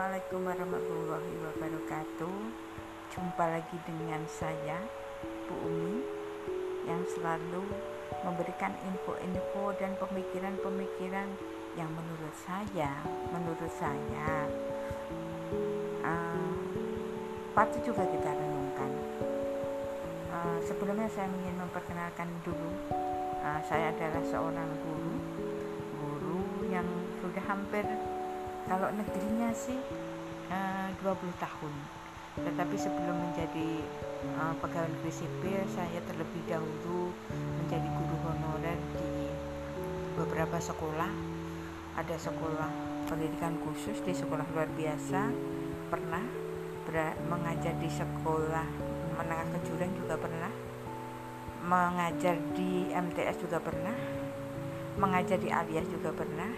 Assalamualaikum warahmatullahi wabarakatuh. Jumpa lagi dengan saya Bu Umi Yang selalu memberikan info-info dan pemikiran-pemikiran Yang menurut saya Menurut saya uh, Patut juga kita renungkan. Uh, Sebelumnya saya ingin memperkenalkan dulu uh, Saya adalah seorang guru Guru yang sudah hampir kalau negerinya sih eh, uh, 20 tahun. Tetapi sebelum menjadi uh, pegawai negeri sipil saya terlebih dahulu menjadi guru honorer di beberapa sekolah. Ada sekolah pendidikan khusus di sekolah luar biasa. Pernah mengajar di sekolah menengah kejuran juga pernah. Mengajar di MTS juga pernah. Mengajar di alias juga pernah.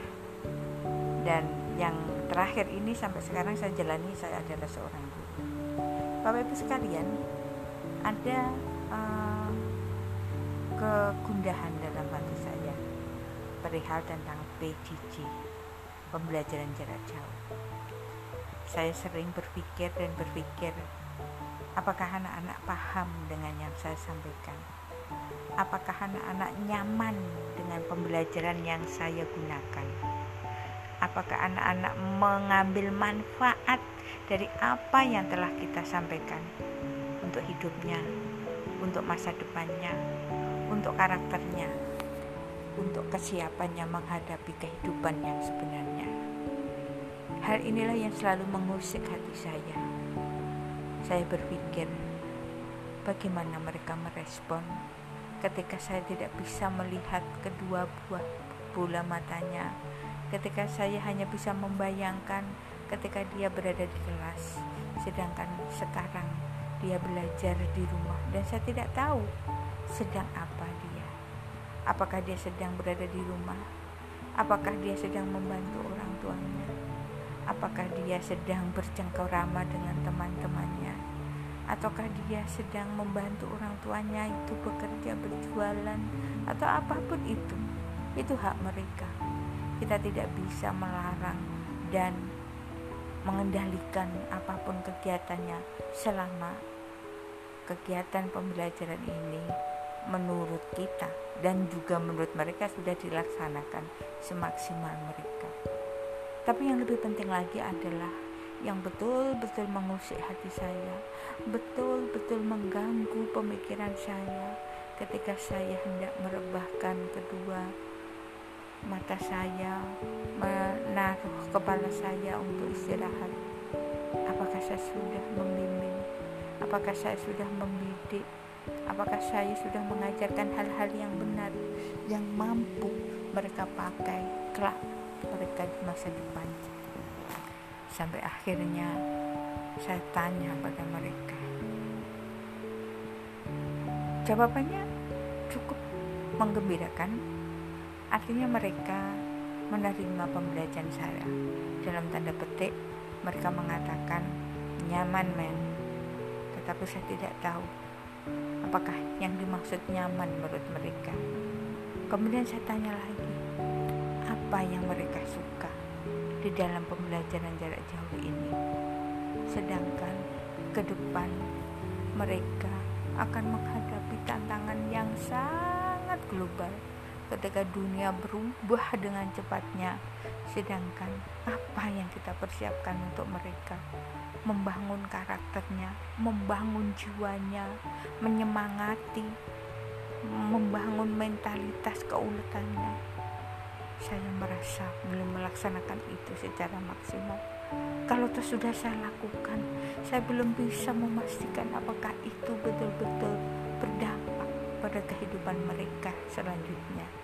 Dan yang terakhir ini sampai sekarang saya jalani saya adalah seorang guru. Bapak Ibu sekalian ada uh, kegundahan dalam hati saya. Perihal tentang PJJ pembelajaran jarak jauh. Saya sering berpikir dan berpikir apakah anak-anak paham dengan yang saya sampaikan? Apakah anak-anak nyaman dengan pembelajaran yang saya gunakan apakah anak-anak mengambil manfaat dari apa yang telah kita sampaikan untuk hidupnya, untuk masa depannya, untuk karakternya, untuk kesiapannya menghadapi kehidupan yang sebenarnya. Hal inilah yang selalu mengusik hati saya. Saya berpikir, bagaimana mereka merespon ketika saya tidak bisa melihat kedua buah bola matanya ketika saya hanya bisa membayangkan ketika dia berada di kelas sedangkan sekarang dia belajar di rumah dan saya tidak tahu sedang apa dia. Apakah dia sedang berada di rumah? Apakah dia sedang membantu orang tuanya? Apakah dia sedang bercengkerama dengan teman-temannya? Ataukah dia sedang membantu orang tuanya itu bekerja berjualan atau apa pun itu? Itu hak mereka kita tidak bisa melarang dan mengendalikan apa pun kegiatannya selama kegiatan pembelajaran ini menurut kita dan juga menurut mereka sudah dilaksanakan semaksimal mereka. Tapi yang lebih penting lagi adalah yang betul-betul mengusik hati saya, betul-betul mengganggu pemikiran saya ketika saya hendak merebahkan kedua mata saya menaruh kepala saya untuk istirahat. Apakah saya sudah membimbing? Apakah saya sudah membidik? Apakah saya sudah mengajarkan hal-hal yang benar yang mampu mereka pakai kelak mereka di masa depan? Sampai akhirnya saya tanya pada mereka. Jawabannya cukup menggembirakan Artinya mereka menerima pembelajaran saya. Dalam tanda petik, mereka mengatakan nyaman men. Tetapi saya tidak tahu apakah yang dimaksud nyaman menurut mereka. Kemudian saya tanya lagi, apa yang mereka suka di dalam pembelajaran jarak jauh ini? Sedangkan ke depan mereka akan menghadapi tantangan yang sangat global ketika dunia berubah dengan cepatnya. Sedangkan apa yang kita persiapkan untuk mereka? Membangun karakternya membangun jiwanya menyemangati membangun mentalitas keuletannya. Saya merasa belum melaksanakan itu secara maksimal. Kalau itu sudah saya lakukan saya belum bisa memastikan apakah itu betul-betul berdampak pada kehidupan mereka selanjutnya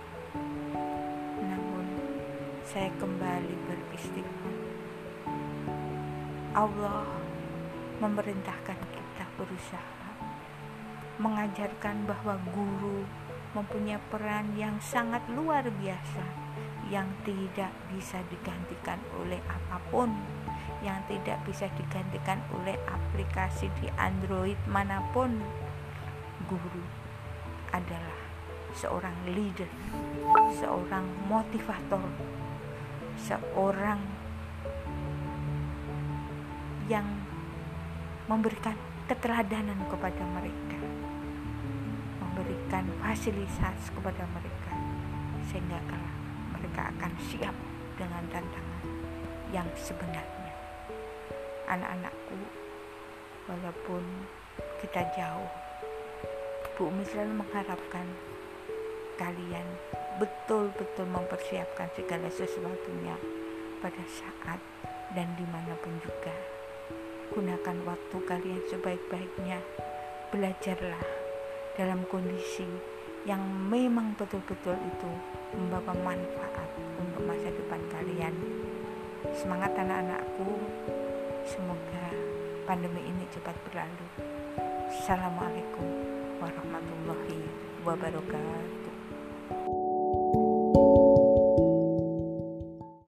saya kembali beristighfar. Allah memerintahkan kita berusaha mengajarkan bahwa guru mempunyai peran yang sangat luar biasa yang tidak bisa digantikan oleh apa pun yang tidak bisa digantikan oleh aplikasi di Android mana pun guru adalah seorang leader seorang motivator seorang yang memberikan keteladanan kepada mereka memberikan fasilitas kepada mereka sehingga mereka akan siap dengan tantangan yang sebenarnya. Anak-anakku walaupun kita jauh Bu Umi mengharapkan kalian betul-betul mempersiapkan segala sesuatunya pada saat dan di mana pun juga. Gunakan waktu kalian sebaik-baiknya. Belajarlah dalam kondisi yang memang betul-betul itu membawa manfaat untuk masa depan kalian. Semangat anak-anakku. Semoga pandemi ini cepat berlalu. Assalamualaikum warahmatullahi wabarakatuh